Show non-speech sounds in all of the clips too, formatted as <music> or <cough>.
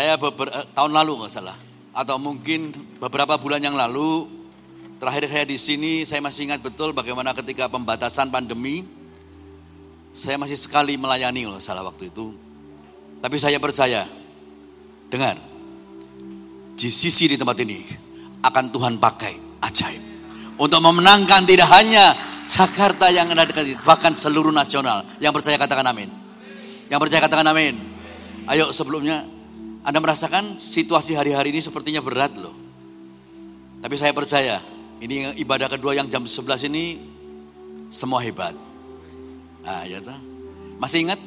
Saya beber, eh, tahun lalu nggak salah, atau mungkin beberapa bulan yang lalu, terakhir saya di sini, saya masih ingat betul bagaimana ketika pembatasan pandemi, saya masih sekali melayani loh salah waktu itu. Tapi saya percaya, dengar, GCC di tempat ini akan Tuhan pakai ajaib. Untuk memenangkan tidak hanya Jakarta yang ada dekat bahkan seluruh nasional. Yang percaya katakan amin. Yang percaya katakan amin. Ayo sebelumnya anda merasakan situasi hari-hari ini sepertinya berat loh. Tapi saya percaya, ini ibadah kedua yang jam 11 ini semua hebat. Nah, ya toh. Masih ingat?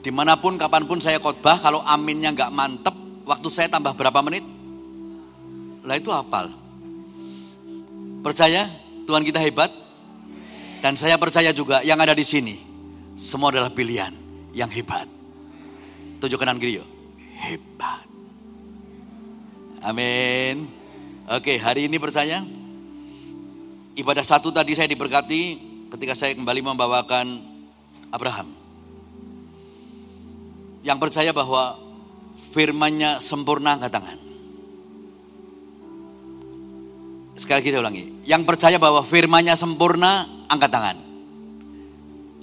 Di mana pun, kapan pun saya khotbah, kalau aminnya nggak mantep, waktu saya tambah berapa menit? Lah itu hafal. Percaya Tuhan kita hebat? Dan saya percaya juga yang ada di sini, semua adalah pilihan yang hebat. Tujuh kanan kiri yuk hebat. Amin. Oke, hari ini percaya ibadah satu tadi saya diberkati ketika saya kembali membawakan Abraham. Yang percaya bahwa firmannya sempurna angkat tangan. Sekali lagi saya ulangi. Yang percaya bahwa firmannya sempurna angkat tangan.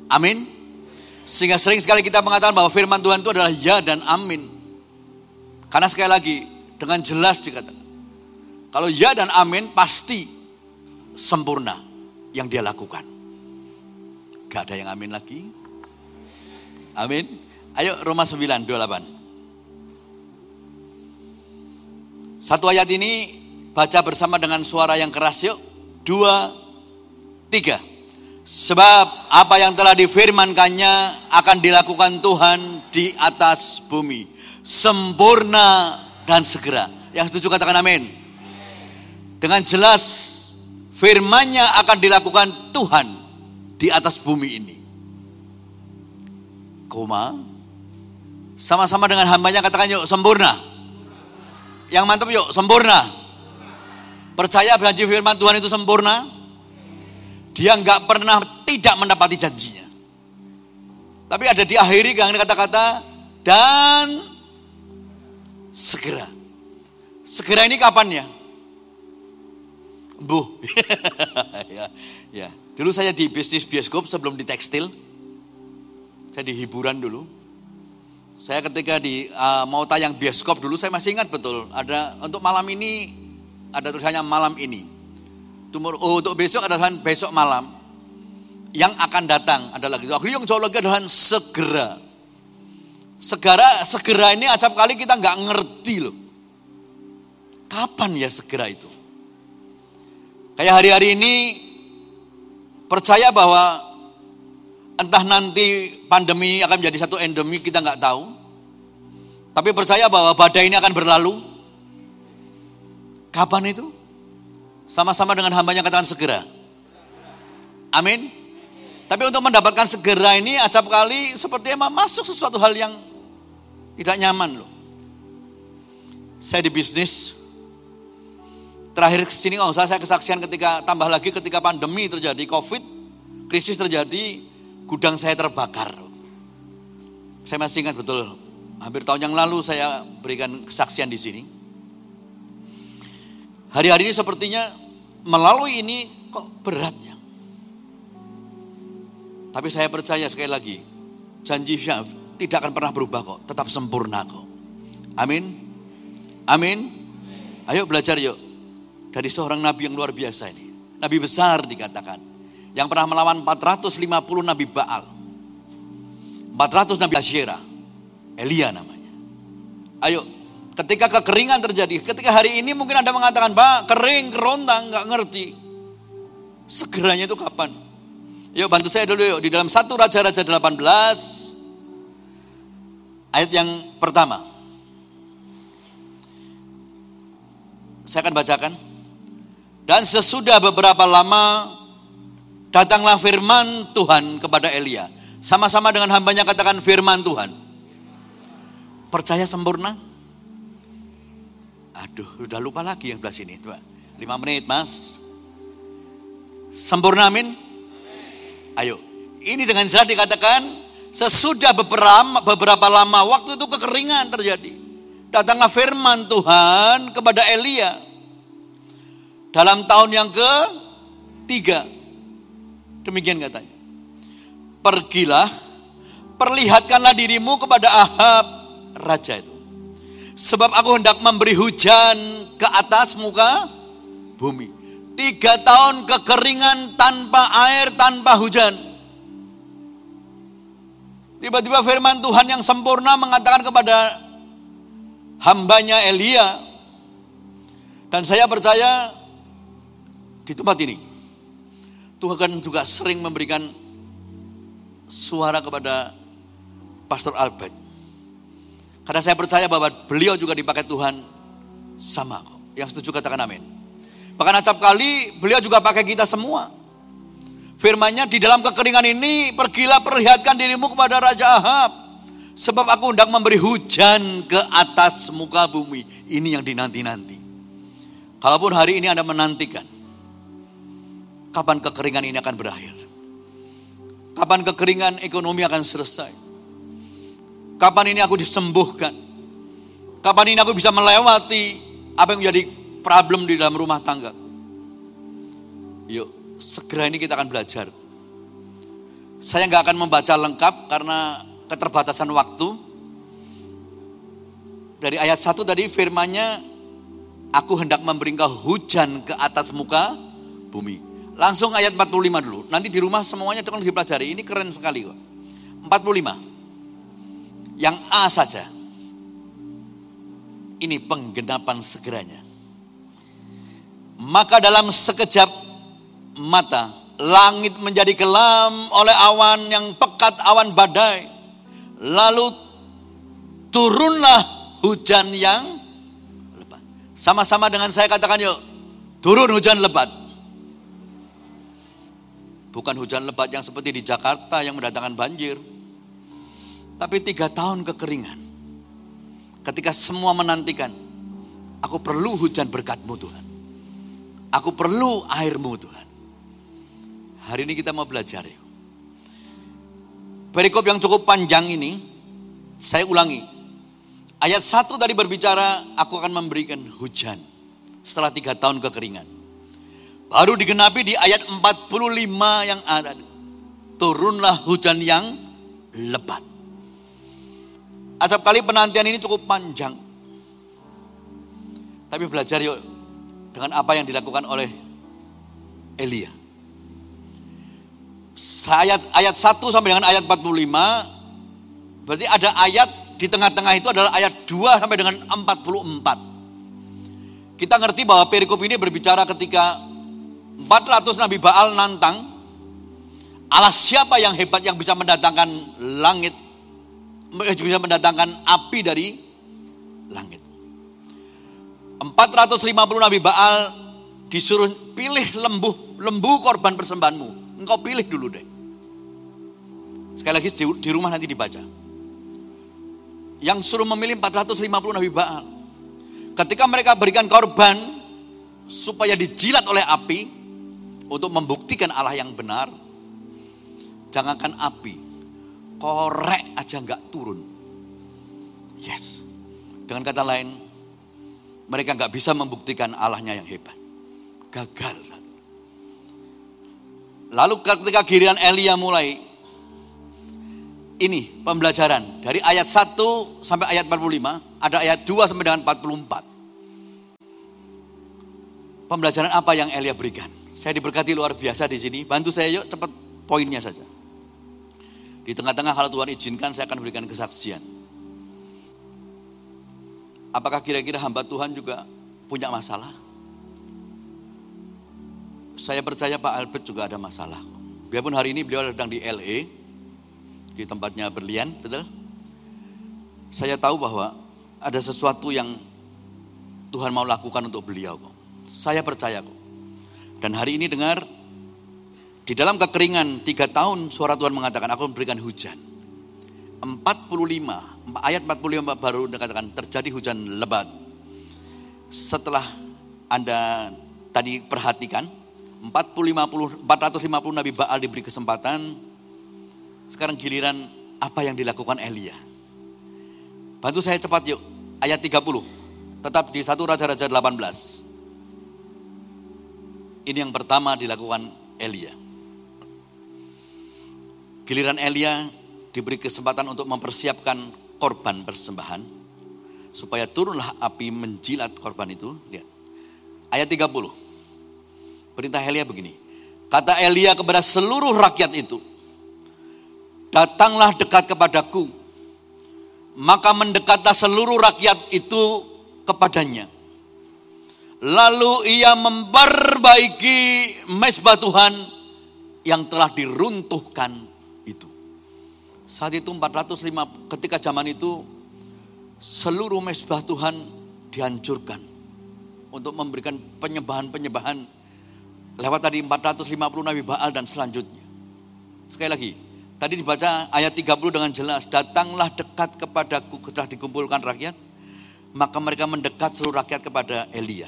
Amin. Sehingga sering sekali kita mengatakan bahwa firman Tuhan itu adalah ya dan amin. Karena sekali lagi dengan jelas dikatakan. Kalau ya dan amin pasti sempurna yang dia lakukan. Gak ada yang amin lagi. Amin. Ayo Roma 9, 28. Satu ayat ini baca bersama dengan suara yang keras yuk. Dua, tiga. Sebab apa yang telah difirmankannya akan dilakukan Tuhan di atas bumi sempurna dan segera. Yang setuju katakan amin. Dengan jelas firmannya akan dilakukan Tuhan di atas bumi ini. Koma. Sama-sama dengan hambanya katakan yuk sempurna. Yang mantap yuk sempurna. Percaya janji firman Tuhan itu sempurna. Dia nggak pernah tidak mendapati janjinya. Tapi ada di akhiri dengan kata-kata dan segera. Segera ini kapan ya? Bu. <laughs> ya, ya. Dulu saya di bisnis bioskop sebelum di tekstil. Saya di hiburan dulu. Saya ketika di uh, mau tayang bioskop dulu saya masih ingat betul ada untuk malam ini ada tulisannya malam ini. Tumor, oh, untuk besok adalah besok malam. Yang akan datang adalah gitu. Yang jauh lagi adalah segera. Segera, segera ini acap kali kita nggak ngerti loh. Kapan ya segera itu? Kayak hari-hari ini percaya bahwa entah nanti pandemi akan menjadi satu endemi kita nggak tahu. Tapi percaya bahwa badai ini akan berlalu. Kapan itu? Sama-sama dengan hambanya katakan segera. Amin. Tapi untuk mendapatkan segera ini acap kali sepertinya masuk sesuatu hal yang tidak nyaman loh. Saya di bisnis, terakhir ke sini nggak usah saya kesaksian ketika tambah lagi ketika pandemi terjadi covid, krisis terjadi, gudang saya terbakar. Saya masih ingat betul, hampir tahun yang lalu saya berikan kesaksian di sini. Hari-hari ini sepertinya melalui ini kok beratnya. Tapi saya percaya sekali lagi, janji Syaf tidak akan pernah berubah kok, tetap sempurna kok. Amin. Amin. Ayo belajar yuk. Dari seorang nabi yang luar biasa ini. Nabi besar dikatakan. Yang pernah melawan 450 nabi Baal. 400 nabi Asyera. Elia namanya. Ayo, ketika kekeringan terjadi, ketika hari ini mungkin Anda mengatakan, Pak, kering, kerontang, nggak ngerti. Segeranya itu kapan? Yuk bantu saya dulu yuk. Di dalam satu Raja-Raja 18, Ayat yang pertama. Saya akan bacakan. Dan sesudah beberapa lama datanglah firman Tuhan kepada Elia. Sama-sama dengan hambanya katakan firman Tuhan. Percaya sempurna? Aduh, udah lupa lagi yang belah sini. Coba. Lima menit, mas. Sempurna, amin? Ayo. Ini dengan jelas dikatakan Sesudah beberapa, beberapa lama waktu itu kekeringan terjadi. datanglah firman Tuhan kepada Elia dalam tahun yang ke tiga. Demikian katanya. Pergilah, perlihatkanlah dirimu kepada Ahab, raja itu. Sebab aku hendak memberi hujan ke atas muka bumi. Tiga tahun kekeringan tanpa air, tanpa hujan. Tiba-tiba firman Tuhan yang sempurna mengatakan kepada hambanya Elia. Dan saya percaya di tempat ini. Tuhan juga sering memberikan suara kepada Pastor Albert. Karena saya percaya bahwa beliau juga dipakai Tuhan sama. Yang setuju katakan amin. Bahkan acap kali beliau juga pakai kita semua. Firmannya di dalam kekeringan ini pergilah perlihatkan dirimu kepada Raja Ahab. Sebab aku hendak memberi hujan ke atas muka bumi. Ini yang dinanti-nanti. Kalaupun hari ini Anda menantikan. Kapan kekeringan ini akan berakhir. Kapan kekeringan ekonomi akan selesai. Kapan ini aku disembuhkan. Kapan ini aku bisa melewati apa yang menjadi problem di dalam rumah tangga. Yuk, segera ini kita akan belajar. Saya nggak akan membaca lengkap karena keterbatasan waktu. Dari ayat 1 tadi firmannya, aku hendak memberi engkau hujan ke atas muka bumi. Langsung ayat 45 dulu. Nanti di rumah semuanya tolong dipelajari. Ini keren sekali kok. 45. Yang A saja. Ini penggenapan segeranya. Maka dalam sekejap mata langit menjadi kelam oleh awan yang pekat awan badai. Lalu turunlah hujan yang lebat. Sama-sama dengan saya katakan yuk, turun hujan lebat. Bukan hujan lebat yang seperti di Jakarta yang mendatangkan banjir. Tapi tiga tahun kekeringan. Ketika semua menantikan, aku perlu hujan berkatmu Tuhan. Aku perlu airmu Tuhan. Hari ini kita mau belajar ya. Perikop yang cukup panjang ini, saya ulangi. Ayat satu tadi berbicara, aku akan memberikan hujan setelah tiga tahun kekeringan. Baru digenapi di ayat 45 yang ada. Turunlah hujan yang lebat. Acap kali penantian ini cukup panjang. Tapi belajar yuk dengan apa yang dilakukan oleh Elia. Ayat, ayat 1 sampai dengan ayat 45, berarti ada ayat di tengah-tengah itu adalah ayat 2 sampai dengan 44. Kita ngerti bahwa perikop ini berbicara ketika 400 Nabi Baal nantang, Allah siapa yang hebat yang bisa mendatangkan langit, bisa mendatangkan api dari langit. 450 Nabi Baal disuruh pilih lembu, lembu korban persembahanmu. Engkau pilih dulu deh. Sekali lagi di rumah nanti dibaca. Yang suruh memilih 450 Nabi Baal. Ketika mereka berikan korban supaya dijilat oleh api untuk membuktikan Allah yang benar. Jangankan api, korek aja nggak turun. Yes. Dengan kata lain, mereka nggak bisa membuktikan Allahnya yang hebat. Gagal. Lalu ketika giliran Elia mulai, ini pembelajaran dari ayat 1 sampai ayat 45, ada ayat 2 sampai dengan 44. Pembelajaran apa yang Elia berikan? Saya diberkati luar biasa di sini. Bantu saya yuk cepat poinnya saja. Di tengah-tengah kalau Tuhan izinkan saya akan berikan kesaksian. Apakah kira-kira hamba Tuhan juga punya masalah? Saya percaya Pak Albert juga ada masalah. Biarpun hari ini beliau sedang di LA, di tempatnya berlian, betul? Saya tahu bahwa ada sesuatu yang Tuhan mau lakukan untuk beliau. Saya percaya. Dan hari ini dengar, di dalam kekeringan tiga tahun suara Tuhan mengatakan, aku memberikan hujan. 45 ayat 45 baru dikatakan terjadi hujan lebat. Setelah Anda tadi perhatikan 40 50 450 Nabi Baal diberi kesempatan. Sekarang giliran apa yang dilakukan Elia. Bantu saya cepat yuk. ayat 30. Tetap di satu Raja-Raja 18. Ini yang pertama dilakukan Elia. Giliran Elia diberi kesempatan untuk mempersiapkan korban persembahan supaya turunlah api menjilat korban itu. Lihat. Ayat 30. Perintah Elia begini. Kata Elia kepada seluruh rakyat itu, datanglah dekat kepadaku. Maka mendekatlah seluruh rakyat itu kepadanya. Lalu ia memperbaiki mesbah Tuhan yang telah diruntuhkan itu. Saat itu 405 ketika zaman itu seluruh mesbah Tuhan dihancurkan untuk memberikan penyembahan-penyembahan lewat tadi 450 Nabi Baal dan selanjutnya. Sekali lagi, tadi dibaca ayat 30 dengan jelas, datanglah dekat kepadaku setelah dikumpulkan rakyat, maka mereka mendekat seluruh rakyat kepada Elia.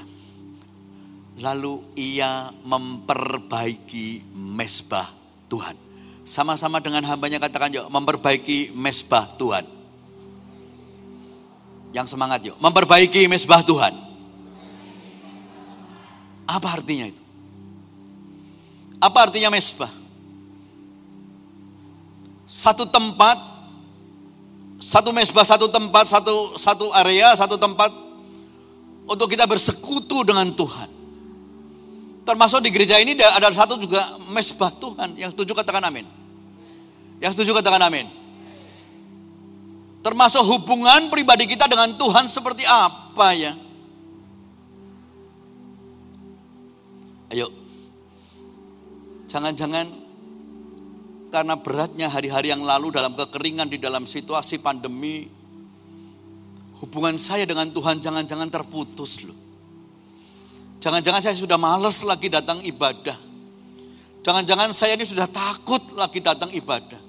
Lalu ia memperbaiki mesbah Tuhan. Sama-sama dengan hambanya katakan yuk, memperbaiki mesbah Tuhan. Yang semangat yuk, memperbaiki mesbah Tuhan. Apa artinya itu? Apa artinya mesbah? Satu tempat, satu mesbah, satu tempat, satu satu area, satu tempat untuk kita bersekutu dengan Tuhan. Termasuk di gereja ini ada satu juga mesbah Tuhan. Yang setuju katakan amin. Yang setuju katakan amin. Termasuk hubungan pribadi kita dengan Tuhan seperti apa ya? Ayo. Jangan-jangan karena beratnya hari-hari yang lalu dalam kekeringan di dalam situasi pandemi, hubungan saya dengan Tuhan jangan-jangan terputus loh. Jangan-jangan saya sudah males lagi datang ibadah. Jangan-jangan saya ini sudah takut lagi datang ibadah.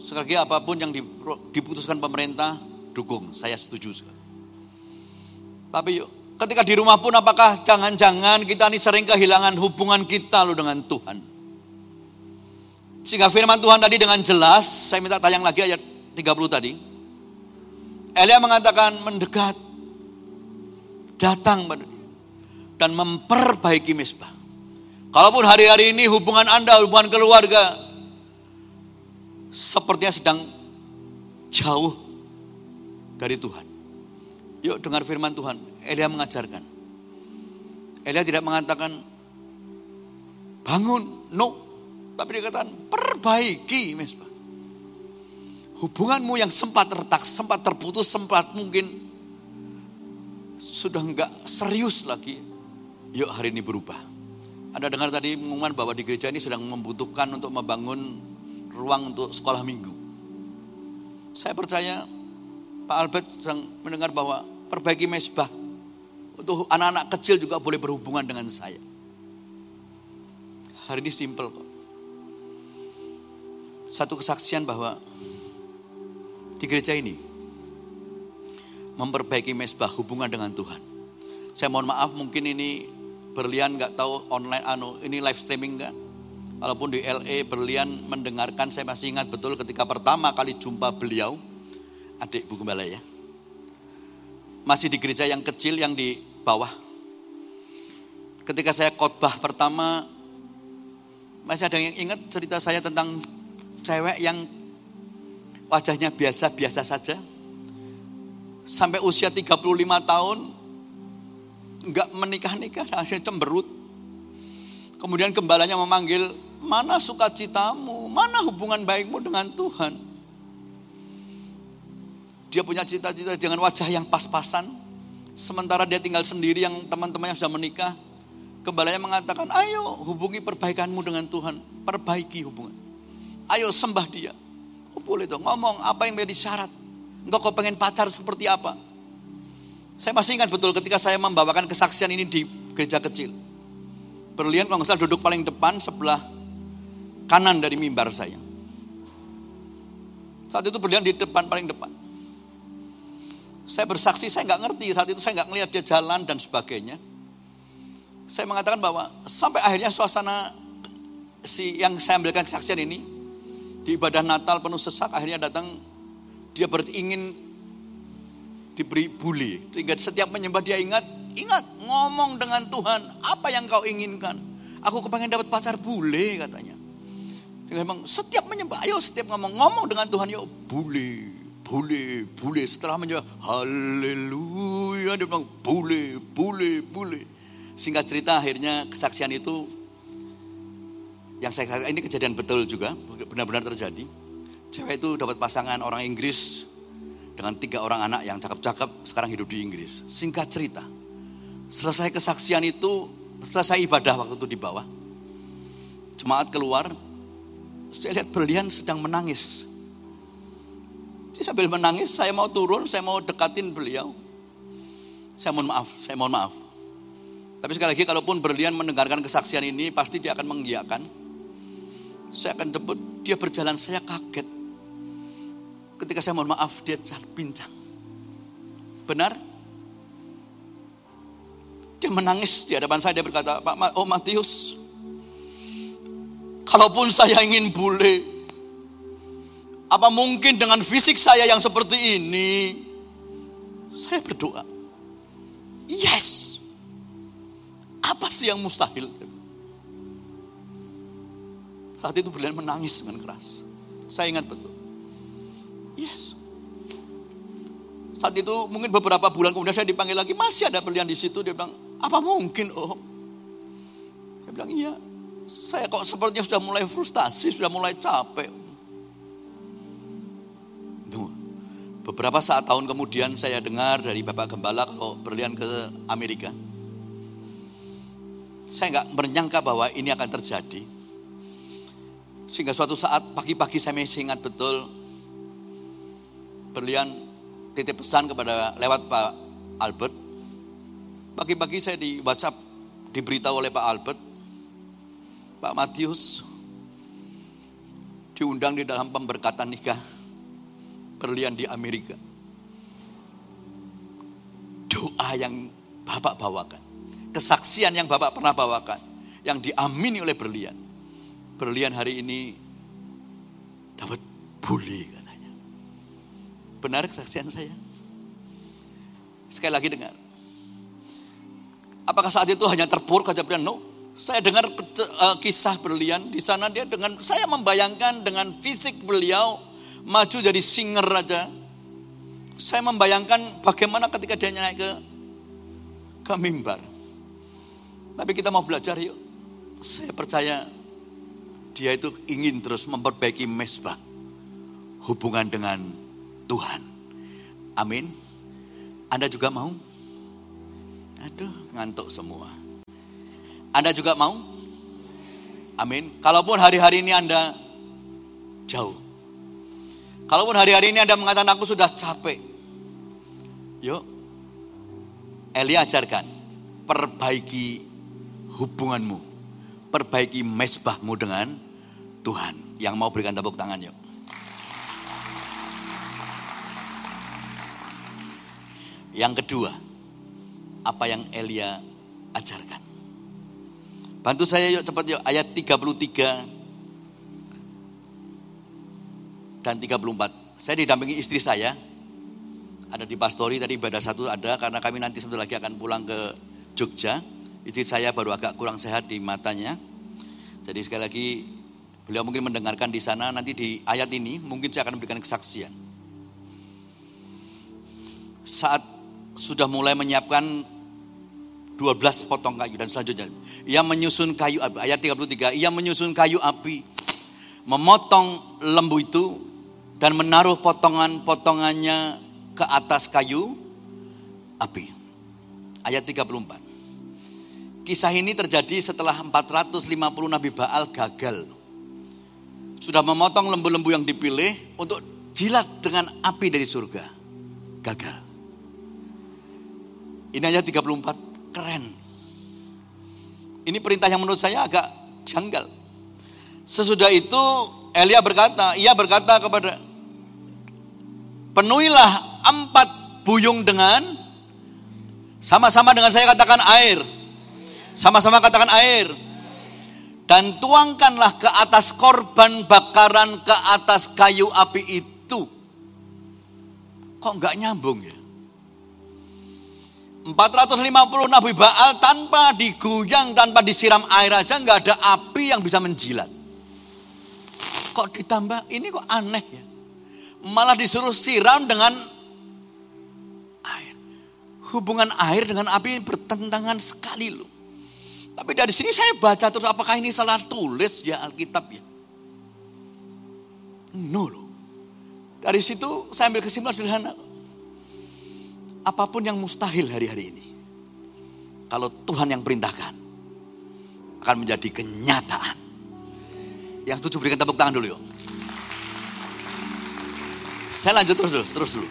Sekali apa pun yang diputuskan pemerintah, dukung. Saya setuju sekali. Tapi yuk, ketika di rumah pun apakah jangan-jangan kita ini sering kehilangan hubungan kita loh dengan Tuhan. Sehingga firman Tuhan tadi dengan jelas, saya minta tayang lagi ayat 30 tadi. Elia mengatakan mendekat datang dan memperbaiki mesbah. Kalaupun hari-hari ini hubungan Anda, hubungan keluarga sepertinya sedang jauh dari Tuhan. Yuk dengar firman Tuhan. Elia mengajarkan. Elia tidak mengatakan bangun, no. Tapi dia katakan perbaiki mesbah. Hubunganmu yang sempat retak, sempat terputus, sempat mungkin sudah enggak serius lagi, yuk hari ini berubah. Anda dengar tadi pengumuman bahwa di gereja ini sedang membutuhkan untuk membangun ruang untuk sekolah minggu. Saya percaya Pak Albert sedang mendengar bahwa perbaiki mesbah untuk anak-anak kecil juga boleh berhubungan dengan saya. Hari ini simple kok. Satu kesaksian bahwa di gereja ini memperbaiki mesbah hubungan dengan Tuhan. Saya mohon maaf mungkin ini berlian nggak tahu online anu ini live streaming nggak? Walaupun di LA berlian mendengarkan saya masih ingat betul ketika pertama kali jumpa beliau adik Bu Gembala ya. Masih di gereja yang kecil yang di bawah. Ketika saya khotbah pertama masih ada yang ingat cerita saya tentang cewek yang wajahnya biasa-biasa saja sampai usia 35 tahun nggak menikah-nikah akhirnya cemberut. Kemudian gembalanya memanggil, mana sukacitamu, mana hubungan baikmu dengan Tuhan. Dia punya cita-cita dengan wajah yang pas-pasan. Sementara dia tinggal sendiri yang teman-temannya sudah menikah. Gembalanya mengatakan, ayo hubungi perbaikanmu dengan Tuhan. Perbaiki hubungan. Ayo sembah dia. Oh boleh dong, ngomong apa yang menjadi syarat. Engkau kau pengen pacar seperti apa? Saya masih ingat betul ketika saya membawakan kesaksian ini di gereja kecil. Berlian kalau nggak duduk paling depan sebelah kanan dari mimbar saya. Saat itu berlian di depan paling depan. Saya bersaksi, saya nggak ngerti saat itu saya nggak ngelihat dia jalan dan sebagainya. Saya mengatakan bahwa sampai akhirnya suasana si yang saya ambilkan kesaksian ini di ibadah Natal penuh sesak akhirnya datang dia ingin diberi buli. Sehingga setiap menyembah dia ingat, ingat ngomong dengan Tuhan, apa yang kau inginkan. Aku kepengen dapat pacar bule katanya. Dia memang setiap menyembah, ayo setiap ngomong, ngomong dengan Tuhan, yuk bule, bule, bule. Setelah menyembah, haleluya, dia bilang bule, bule, bule. Singkat cerita akhirnya kesaksian itu yang saya ini kejadian betul juga, benar-benar terjadi. Cewek itu dapat pasangan orang Inggris dengan tiga orang anak yang cakep-cakep, sekarang hidup di Inggris. Singkat cerita, selesai kesaksian itu, selesai ibadah waktu itu di bawah, jemaat keluar, saya lihat berlian sedang menangis. Sambil menangis, saya mau turun, saya mau dekatin beliau. Saya mohon maaf, saya mohon maaf. Tapi sekali lagi, kalaupun berlian mendengarkan kesaksian ini, pasti dia akan mengiyakan saya akan debut, dia berjalan, saya kaget. Ketika saya mohon maaf, dia pincang. Benar? Dia menangis di hadapan saya, dia berkata, Pak oh Matius, kalaupun saya ingin bule, apa mungkin dengan fisik saya yang seperti ini, saya berdoa, yes, apa sih yang mustahil? Saat itu beliau menangis dengan keras. Saya ingat betul. Yes. Saat itu mungkin beberapa bulan kemudian saya dipanggil lagi, masih ada belian di situ. Dia bilang, apa mungkin om? Saya bilang, iya. Saya kok sepertinya sudah mulai frustasi, sudah mulai capek. Beberapa saat tahun kemudian saya dengar dari Bapak Gembala kalau berlian ke Amerika. Saya nggak menyangka bahwa ini akan terjadi. Sehingga suatu saat pagi-pagi saya masih ingat betul berlian titip pesan kepada lewat Pak Albert. Pagi-pagi saya di WhatsApp diberitahu oleh Pak Albert, Pak Matius diundang di dalam pemberkatan nikah berlian di Amerika. Doa yang Bapak bawakan, kesaksian yang Bapak pernah bawakan, yang diamini oleh berlian berlian hari ini dapat bully katanya. Benar kesaksian saya? Sekali lagi dengar. Apakah saat itu hanya terpuruk saja berlian? No. Saya dengar uh, kisah berlian di sana dia dengan saya membayangkan dengan fisik beliau maju jadi singer raja. Saya membayangkan bagaimana ketika dia naik ke ke mimbar. Tapi kita mau belajar yuk. Saya percaya dia itu ingin terus memperbaiki mesbah hubungan dengan Tuhan. Amin. Anda juga mau? Aduh, ngantuk semua. Anda juga mau? Amin. Kalaupun hari-hari ini Anda jauh. Kalaupun hari-hari ini Anda mengatakan aku sudah capek. Yuk. Elia ajarkan. Perbaiki hubunganmu. Perbaiki mesbahmu dengan Tuhan. Yang mau berikan tepuk tangan yuk. Yang kedua, apa yang Elia ajarkan. Bantu saya yuk cepat yuk ayat 33 dan 34. Saya didampingi istri saya. Ada di pastori tadi ibadah satu ada karena kami nanti sebentar lagi akan pulang ke Jogja. Istri saya baru agak kurang sehat di matanya. Jadi sekali lagi Beliau mungkin mendengarkan di sana, nanti di ayat ini mungkin saya akan memberikan kesaksian. Saat sudah mulai menyiapkan 12 potong kayu dan selanjutnya. Ia menyusun kayu api, ayat 33, ia menyusun kayu api, memotong lembu itu dan menaruh potongan-potongannya ke atas kayu api. Ayat 34. Kisah ini terjadi setelah 450 Nabi Baal gagal sudah memotong lembu-lembu yang dipilih untuk jilat dengan api dari surga. Gagal. Ini aja 34, keren. Ini perintah yang menurut saya agak janggal. Sesudah itu Elia berkata, ia berkata kepada penuhilah empat buyung dengan sama-sama dengan saya katakan air. Sama-sama katakan air dan tuangkanlah ke atas korban bakaran ke atas kayu api itu. Kok nggak nyambung ya? 450 Nabi Baal tanpa diguyang, tanpa disiram air aja nggak ada api yang bisa menjilat. Kok ditambah, ini kok aneh ya. Malah disuruh siram dengan air. Hubungan air dengan api bertentangan sekali loh. Tapi dari sini saya baca terus apakah ini salah tulis ya Alkitab ya. No loh. Dari situ saya ambil kesimpulan sederhana. Apa pun yang mustahil hari-hari ini. Kalau Tuhan yang perintahkan. Akan menjadi kenyataan. Yang setuju berikan tepuk tangan dulu yuk. Saya lanjut terus dulu, terus dulu.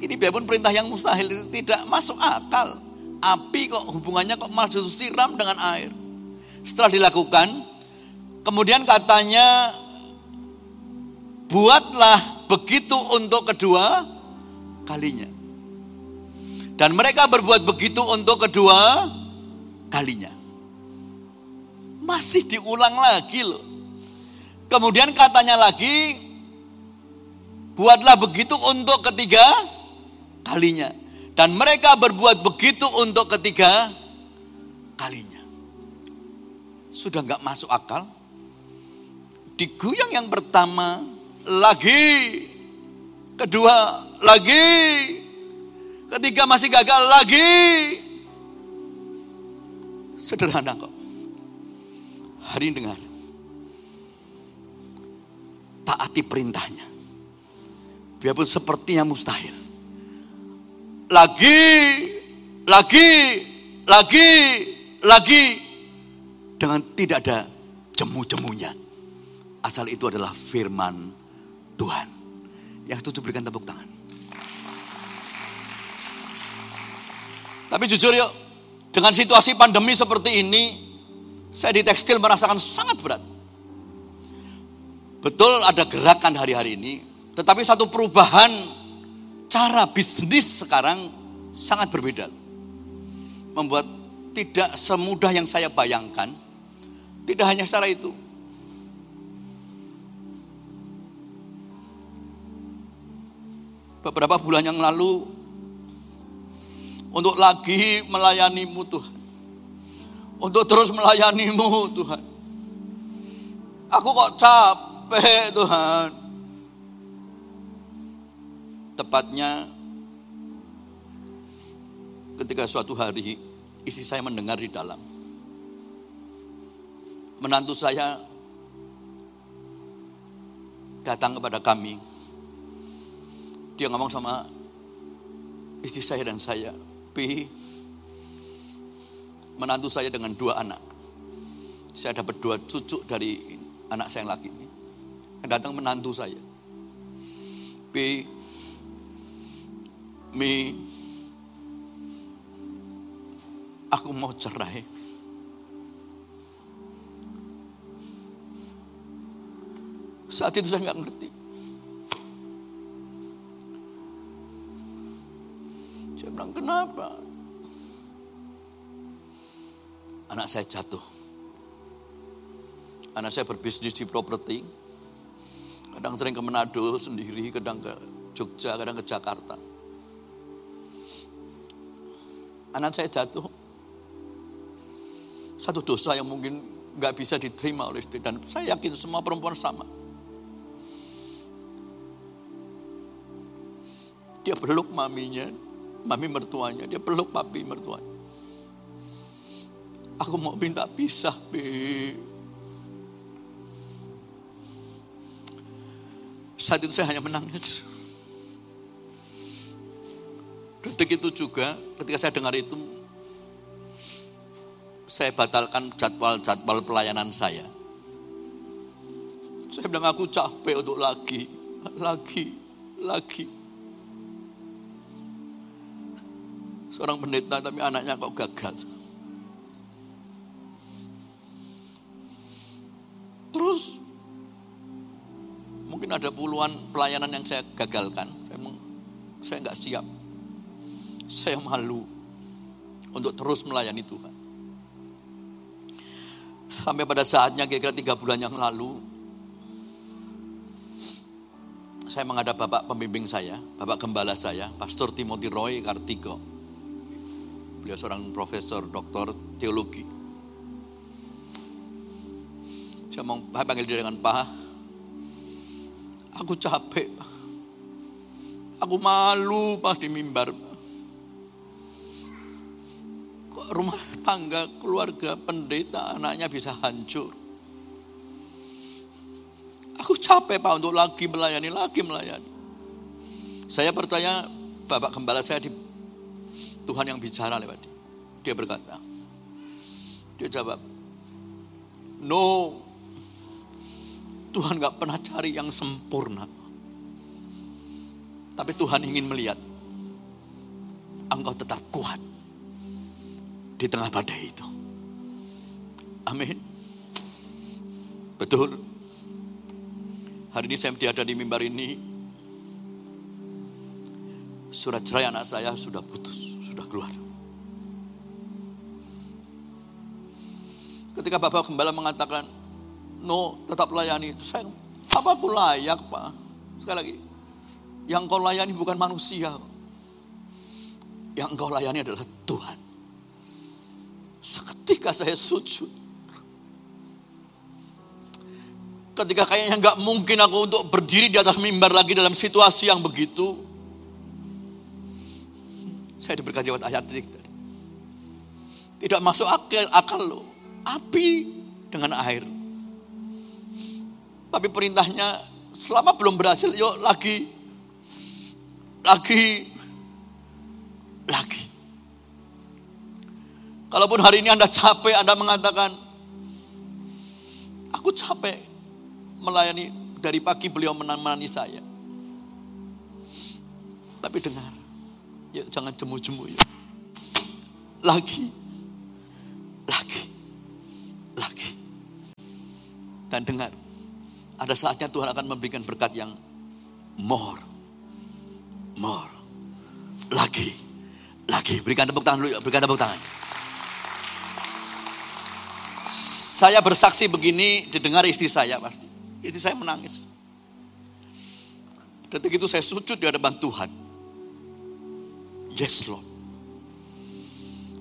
Ini biarpun perintah yang mustahil tidak masuk akal. Api kok hubungannya kok justru siram dengan air. Setelah dilakukan, kemudian katanya buatlah begitu untuk kedua kalinya. Dan mereka berbuat begitu untuk kedua kalinya. Masih diulang lagi loh. Kemudian katanya lagi, buatlah begitu untuk ketiga kalinya. Dan mereka berbuat begitu untuk ketiga kalinya. Sudah nggak masuk akal. Diguyang yang pertama, lagi. Kedua, lagi. Ketiga masih gagal lagi. Sederhana kok. Hari ini dengar. Taati perintahnya. Biarpun sepertinya mustahil. Lagi, lagi, lagi, lagi. Dengan tidak ada jemu-jemunya. Asal itu adalah firman Tuhan. Yang setuju berikan tepuk tangan. Tapi jujur yuk, dengan situasi pandemi seperti ini, saya di tekstil merasakan sangat berat. Betul ada gerakan hari-hari ini, tetapi satu perubahan cara bisnis sekarang sangat berbeda. Membuat tidak semudah yang saya bayangkan. Tidak hanya secara itu, beberapa bulan yang lalu untuk lagi melayanimu Tuhan. Untuk terus melayanimu Tuhan. Aku kok capek Tuhan. Tepatnya ketika suatu hari istri saya mendengar di dalam. Menantu saya datang kepada kami dia ngomong sama istri saya dan saya, Pi, menantu saya dengan dua anak. Saya dapat dua cucu dari anak saya yang laki ini. Datang menantu saya. Pi, Mi, aku mau cerai. Saat itu saya nggak ngerti. bilang, kenapa? Anak saya jatuh. Anak saya berbisnis di properti. Kadang sering ke Manado sendiri, kadang ke Jogja, kadang ke Jakarta. Anak saya jatuh. Satu dosa yang mungkin nggak bisa diterima oleh istri. Dan saya yakin semua perempuan sama. Dia peluk maminya, mami mertuanya, dia peluk papi mertuanya. Aku mau minta pisah, Bi. Saat itu saya hanya menangis. Detik itu juga ketika saya dengar itu, saya batalkan jadwal-jadwal pelayanan saya. Saya bilang aku capek untuk lagi, lagi, lagi. Seorang pendeta tapi anaknya kok gagal. Terus mungkin ada puluhan pelayanan yang saya gagalkan. Memang saya nggak siap. Saya malu untuk terus melayani Tuhan. Sampai pada saatnya kira-kira tiga bulan yang lalu, saya menghadap Bapak pembimbing saya, Bapak Gembala saya, Pastor Timothy Roy Kartiko Beliau seorang profesor, doktor teologi. Saya mau panggil dia dengan Pak. Aku capek. Aku malu, Pak, di mimbar. Rumah tangga, keluarga, pendeta, anaknya bisa hancur. Aku capek, Pak, untuk lagi melayani, lagi melayani. Saya percaya Bapak Gembala saya di Tuhan yang bicara lewat dia. Dia berkata, dia jawab, no, Tuhan gak pernah cari yang sempurna. Tapi Tuhan ingin melihat engkau tetap kuat di tengah badai itu. Amin. Betul. Hari ini saya ada di mimbar ini. Surat cerai anak saya sudah putus, sudah keluar. Ketika Bapak Gembala mengatakan, no tetap layani itu. Saya, apa aku layak Pak? Sekali lagi, yang kau layani bukan manusia. Yang kau layani adalah Tuhan. Seketika saya sujud. Ketika kayaknya nggak mungkin aku untuk berdiri di atas mimbar lagi dalam situasi yang begitu. Saya diberkati lewat ayat tadi. Tidak masuk akal, akal loh. Api dengan air. Tapi perintahnya selama belum berhasil, yuk lagi, lagi, lagi. Kalaupun hari ini Anda capek, Anda mengatakan, aku capek melayani dari pagi beliau menemani saya. Tapi dengar, yuk jangan jemu-jemu yuk. Lagi, lagi, lagi. Dan dengar, ada saatnya Tuhan akan memberikan berkat yang more. More. Lagi. Lagi. Berikan tepuk tangan dulu ya. Berikan tepuk tangan. Saya bersaksi begini didengar istri saya pasti. Istri saya menangis. Detik itu saya sujud di hadapan Tuhan. Yes Lord.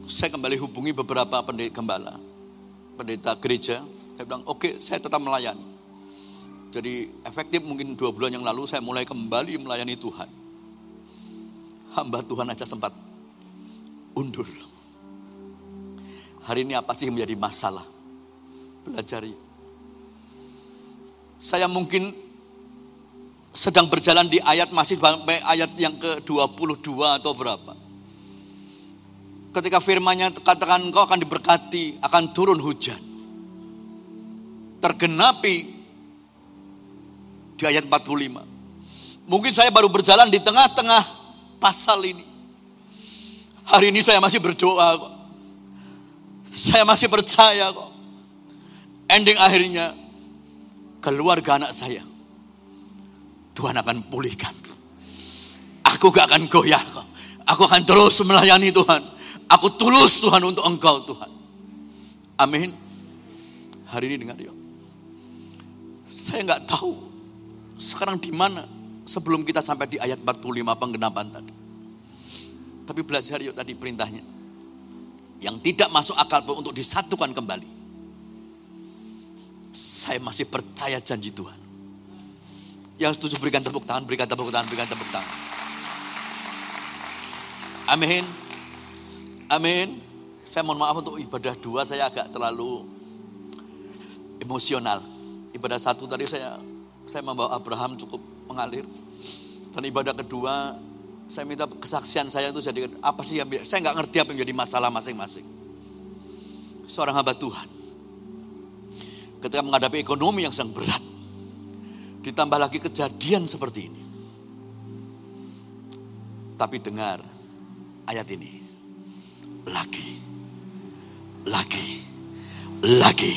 Saya kembali hubungi beberapa pendeta gembala. Pendeta gereja. Saya bilang, oke okay, saya tetap melayani. Jadi efektif mungkin dua bulan yang lalu saya mulai kembali melayani Tuhan. Hamba Tuhan aja sempat undur. Hari ini apa sih menjadi masalah? Belajar Saya mungkin sedang berjalan di ayat masih sampai ayat yang ke-22 atau berapa. Ketika firmannya katakan kau akan diberkati, akan turun hujan. Tergenapi di ayat 45. Mungkin saya baru berjalan di tengah-tengah pasal ini. Hari ini saya masih berdoa kok. Saya masih percaya kok. Ending akhirnya keluarga anak saya. Tuhan akan pulihkan. Aku gak akan goyah kok. Aku akan terus melayani Tuhan. Aku tulus Tuhan untuk engkau Tuhan. Amin. Hari ini dengar yuk. Saya nggak tahu sekarang di mana sebelum kita sampai di ayat 45 penggenapan tadi. Tapi belajar yuk tadi perintahnya. Yang tidak masuk akal untuk disatukan kembali. Saya masih percaya janji Tuhan. Yang setuju berikan tepuk tangan, berikan tepuk tangan, berikan tepuk tangan. Amin. Amin. Saya mohon maaf untuk ibadah dua saya agak terlalu emosional. Ibadah satu tadi saya saya membawa Abraham cukup mengalir. Dan ibadah kedua, saya minta kesaksian saya itu jadi apa sih yang saya nggak ngerti apa yang menjadi masalah masing-masing. Seorang hamba Tuhan, ketika menghadapi ekonomi yang sedang berat, ditambah lagi kejadian seperti ini. Tapi dengar ayat ini, lagi, lagi, lagi,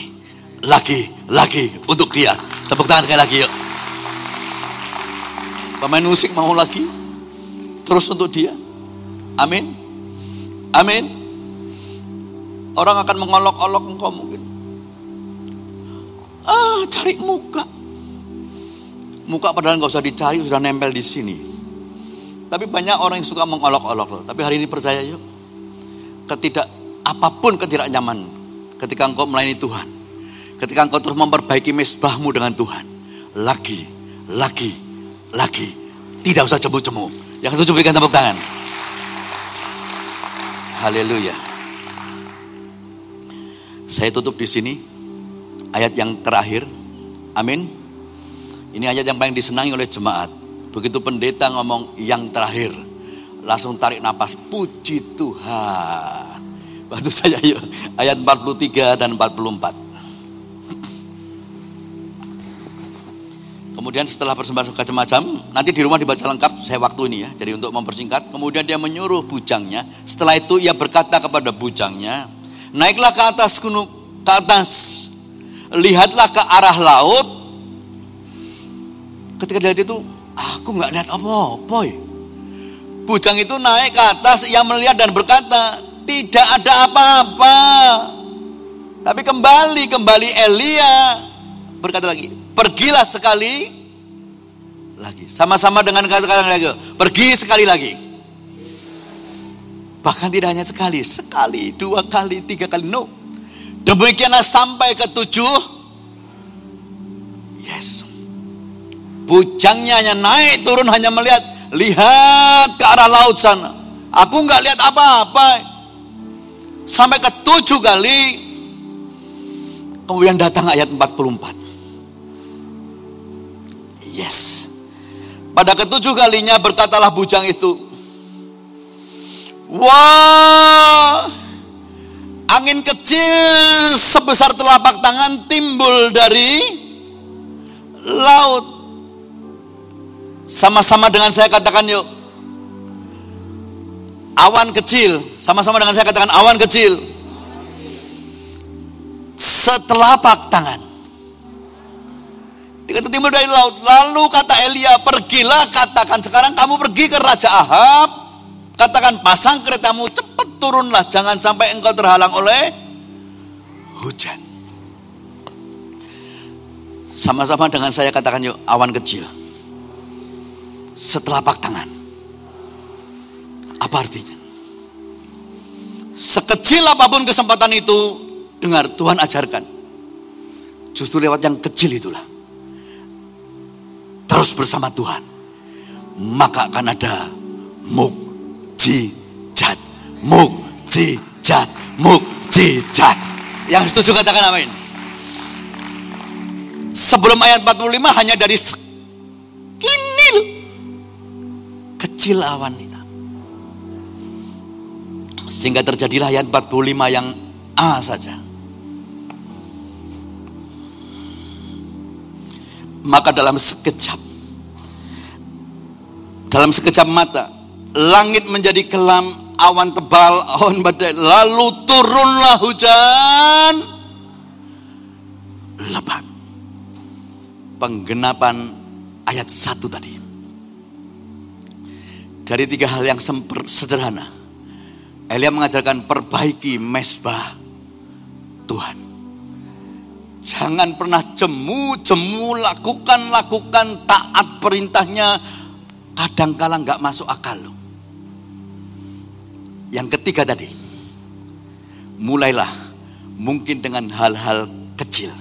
lagi, lagi untuk dia. Tepuk tangan sekali lagi yuk. Pemain musik mau lagi? Terus untuk dia. Amin. Amin. Orang akan mengolok-olok engkau. Ah, cari muka. Muka padahal nggak usah dicari, sudah nempel di sini. Tapi banyak orang yang suka mengolok-olok. Tapi hari ini percaya yuk. ketidak apa pun ketidaknyaman ketika engkau melayani Tuhan. Ketika engkau terus memperbaiki mesbahmu dengan Tuhan. Lagi, lagi, lagi. Tidak usah cemu-cemu. Yang setuju berikan tepuk tangan. Haleluya. Saya tutup di sini ayat yang terakhir. Amin. Ini ayat yang paling disenangi oleh jemaat. Begitu pendeta ngomong yang terakhir, langsung tarik nafas, puji Tuhan. <laughs> Bantu saya yuk, ayat 43 dan 44. Kemudian setelah persembahan macam-macam, nanti di rumah dibaca lengkap, saya waktu ini ya. Jadi untuk mempersingkat, kemudian dia menyuruh bujangnya. Setelah itu ia berkata kepada bujangnya, naiklah ke atas gunung, ke atas, lihatlah ke arah laut. Ketika dia lihat itu, aku nggak lihat apa-apa. Ya. Bujang itu naik ke atas, ia melihat dan berkata, tidak ada apa-apa. Tapi kembali, kembali Elia berkata lagi, pergilah sekali lagi. Sama-sama dengan kata-kata lagi. Pergi sekali lagi. Bahkan tidak hanya sekali, sekali, dua kali, tiga kali. No. Demikianlah sampai ke tujuh. Yes. Bujangnya hanya naik turun hanya melihat. Lihat ke arah laut sana. Aku nggak lihat apa-apa. Sampai ke tujuh kali. Kemudian datang ayat 44. Yes. Pada ketujuh kalinya berkatalah bujang itu, Wah, angin kecil sebesar telapak tangan timbul dari laut. Sama-sama dengan saya katakan yuk. Awan kecil, sama-sama dengan saya katakan awan kecil. Setelapak tangan. Dikata timur dari laut. Lalu kata Elia, pergilah katakan sekarang kamu pergi ke Raja Ahab. Katakan pasang keretamu cepat turunlah. Jangan sampai engkau terhalang oleh hujan. Sama-sama dengan saya katakan yuk awan kecil. Setelapak tangan. Apa artinya? Sekecil apa pun kesempatan itu, dengar Tuhan ajarkan. Justru lewat yang kecil itulah terus bersama Tuhan, maka akan ada mukjizat, mukjizat, mukjizat. Yang setuju katakan amin. Sebelum ayat 45 hanya dari ini. Kecil awan itu. Sehingga terjadilah ayat 45 yang A saja. Maka dalam sekejap, dalam sekejap mata, langit menjadi kelam, awan tebal, awan badai, lalu turunlah hujan lebat. Penggenapan ayat satu tadi. Dari tiga hal yang sederhana. Elia mengajarkan perbaiki mesbah Tuhan. Jangan pernah jemu-jemu lakukan lakukan taat perintahnya. Kadang-kala nggak masuk akal loh. Yang ketiga tadi, mulailah mungkin dengan hal-hal kecil.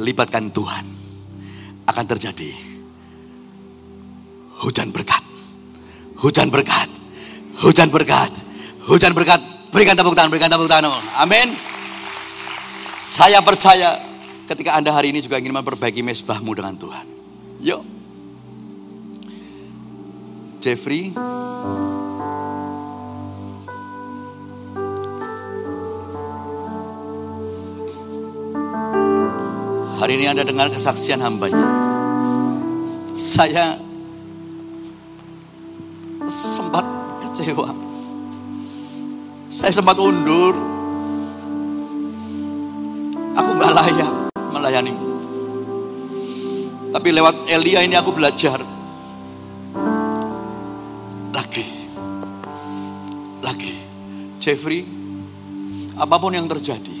Libatkan Tuhan. Akan terjadi hujan berkat. Hujan berkat. Hujan berkat. Hujan berkat. Berikan tepuk tangan, berikan tepuk tangan. Amin. Saya percaya ketika Anda hari ini juga ingin memperbaiki mesbahmu dengan Tuhan. Yuk. Jeffrey. Hari ini Anda dengar kesaksian hambanya. Saya sempat kecewa. Saya sempat undur Aku gak layak melayani. Tapi lewat Elia ini aku belajar. Lagi. Lagi. Jeffrey, apa pun yang terjadi,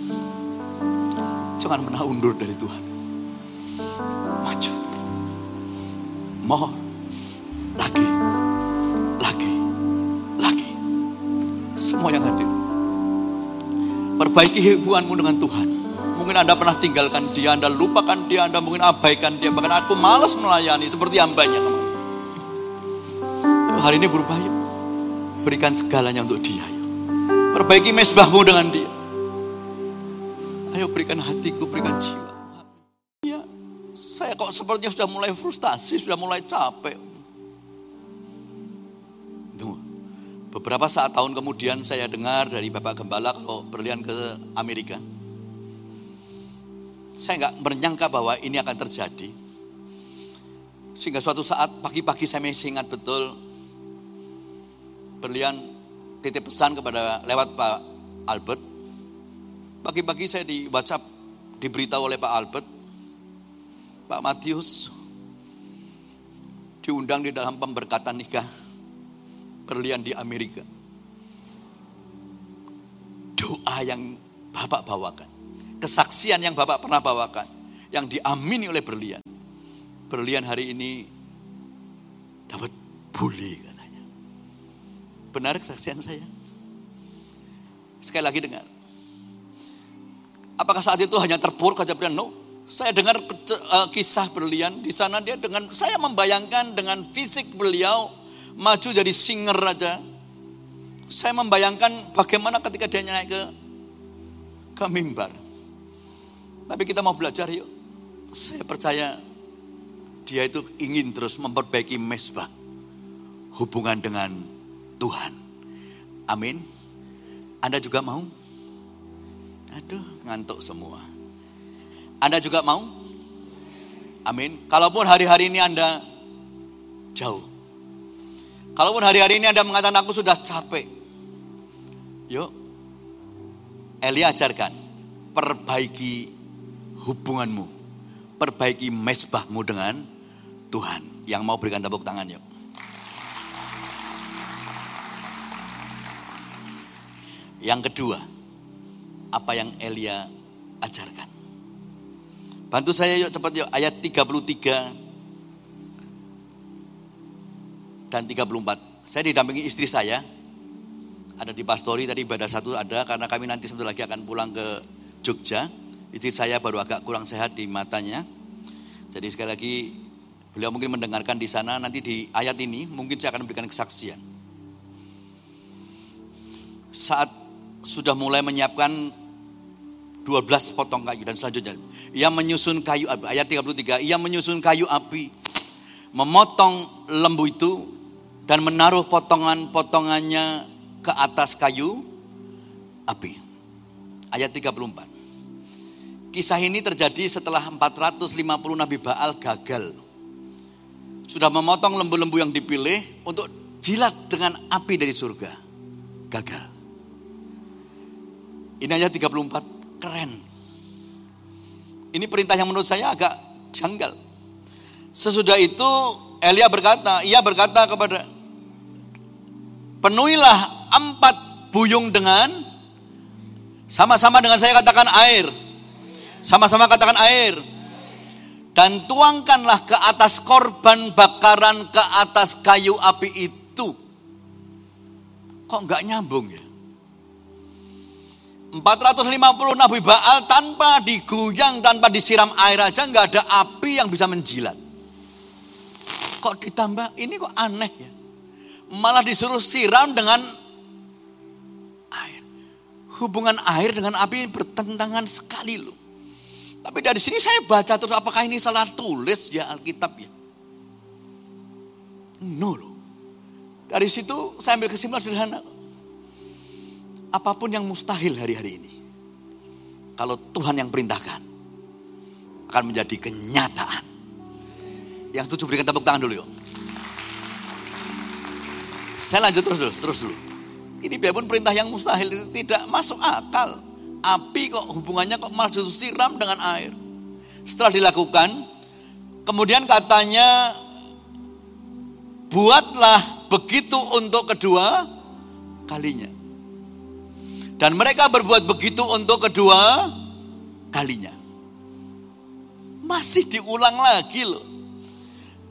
jangan pernah undur dari Tuhan. More. Lagi. Lagi. Lagi. Semua yang hadir. Perbaiki hubunganmu dengan Tuhan. Mungkin Anda pernah tinggalkan dia, Anda lupakan dia, Anda mungkin abaikan dia. Bahkan aku malas melayani seperti hambanya. Hari ini berubah yuk. Berikan segalanya untuk dia. Yuk. Perbaiki mesbahmu dengan dia. Ayo berikan hatiku, berikan jiwa. Ya, sepertinya sudah mulai frustasi, sudah mulai capek. Beberapa saat tahun kemudian saya dengar dari Bapak Gembala kalau berlian ke Amerika. Saya nggak menyangka bahwa ini akan terjadi. Sehingga suatu saat pagi-pagi saya masih ingat betul berlian titip pesan kepada lewat Pak Albert. Pagi-pagi saya di WhatsApp diberitahu oleh Pak Albert, Pak Matius diundang di dalam pemberkatan nikah berlian di Amerika. Doa yang Bapak bawakan. Kesaksian yang Bapak pernah bawakan. Yang diamini oleh berlian. Berlian hari ini dapat bully katanya. Benar kesaksian saya? Sekali lagi dengar. Apakah saat itu hanya terpuruk saja berlian? No. Saya dengar eh, kisah berlian di sana dia dengan saya membayangkan dengan fisik beliau maju jadi singer raja. Saya membayangkan bagaimana ketika dia naik ke ke mimbar. Tapi kita mau belajar yuk. Saya percaya dia itu ingin terus memperbaiki mesbah hubungan dengan Tuhan. Amin. Anda juga mau? Aduh, ngantuk semua. Anda juga mau? Amin. Kalaupun hari-hari ini Anda jauh, Kalaupun hari-hari ini Anda mengatakan aku sudah capek. Yuk. Elia ajarkan. Perbaiki hubunganmu. Perbaiki mesbahmu dengan Tuhan. Yang mau berikan tepuk tangan yuk. Yang kedua, apa yang Elia ajarkan? Bantu saya yuk cepat yuk ayat 33 dan 34. Saya didampingi istri saya, ada di pastori tadi ibadah satu ada karena kami nanti sebentar lagi akan pulang ke Jogja. Istri saya baru agak kurang sehat di matanya. Jadi sekali lagi beliau mungkin mendengarkan di sana nanti di ayat ini mungkin saya akan memberikan kesaksian. Saat sudah mulai menyiapkan 12 potong kayu dan selanjutnya ia menyusun kayu api ayat 33 ia menyusun kayu api memotong lembu itu dan menaruh potongan-potongannya ke atas kayu api. Ayat 34. Kisah ini terjadi setelah 450 Nabi Baal gagal. Sudah memotong lembu-lembu yang dipilih untuk jilat dengan api dari surga. Gagal. Ini ayat 34 keren. Ini perintah yang menurut saya agak janggal. Sesudah itu Elia berkata, ia berkata kepada Penuhilah empat buyung dengan sama-sama dengan saya katakan air. Sama-sama katakan air. Dan tuangkanlah ke atas korban bakaran ke atas kayu api itu. Kok enggak nyambung ya? 450 Nabi Baal tanpa diguyang, tanpa disiram air aja nggak ada api yang bisa menjilat. Kok ditambah, ini kok aneh ya malah disuruh siram dengan air. Hubungan air dengan api bertentangan sekali loh. Tapi dari sini saya baca terus apakah ini salah tulis ya Alkitab ya? No loh. Dari situ saya ambil kesimpulan sederhana. Apa pun yang mustahil hari-hari ini. Kalau Tuhan yang perintahkan. Akan menjadi kenyataan. Yang setuju berikan tepuk tangan dulu yuk. Saya lanjut terus dulu, terus dulu. Ini biarpun perintah yang mustahil tidak masuk akal. Api kok hubungannya kok malah justru siram dengan air. Setelah dilakukan, kemudian katanya buatlah begitu untuk kedua kalinya. Dan mereka berbuat begitu untuk kedua kalinya. Masih diulang lagi loh.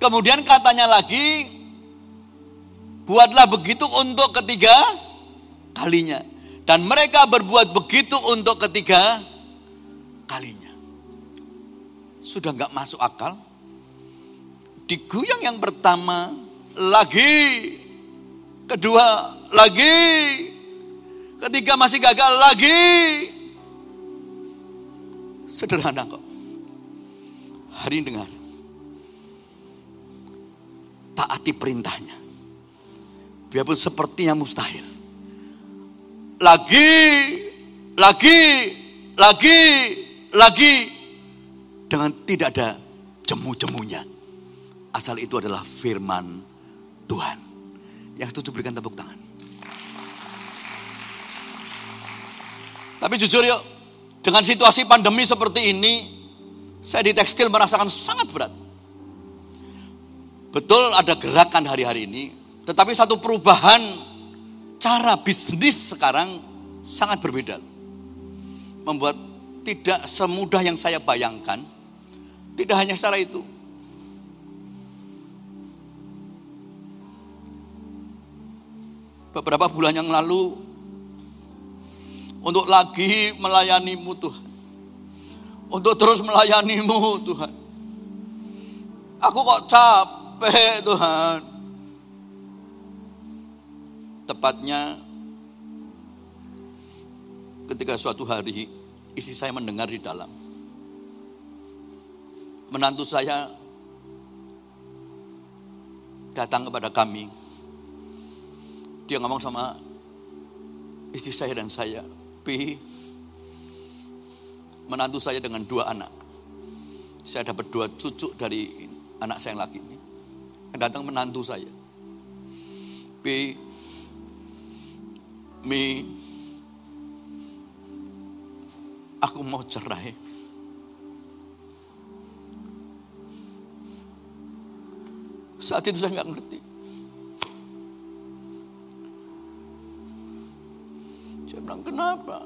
Kemudian katanya lagi Buatlah begitu untuk ketiga kalinya. Dan mereka berbuat begitu untuk ketiga kalinya. Sudah nggak masuk akal. Diguyang yang pertama, lagi. Kedua, lagi. Ketiga masih gagal, lagi. Sederhana kok. Hari ini dengar. Taati perintahnya. Biarpun sepertinya mustahil. Lagi, lagi, lagi, lagi. Dengan tidak ada jemu-jemunya. Asal itu adalah firman Tuhan. Yang setuju berikan tepuk tangan. Tapi jujur yuk, dengan situasi pandemi seperti ini, saya di tekstil merasakan sangat berat. Betul ada gerakan hari-hari ini, tetapi satu perubahan cara bisnis sekarang sangat berbeda. Membuat tidak semudah yang saya bayangkan. Tidak hanya secara itu. Beberapa bulan yang lalu untuk lagi melayanimu Tuhan. Untuk terus melayanimu Tuhan. Aku kok capek Tuhan. Tepatnya ketika suatu hari istri saya mendengar di dalam. Menantu saya datang kepada kami. Dia ngomong sama istri saya dan saya, Pi, menantu saya dengan dua anak. Saya dapat dua cucu dari anak saya yang laki ini. Yang datang menantu saya. Pi, Mi, aku mau cerai. Saat itu saya nggak ngerti. Saya bilang, kenapa?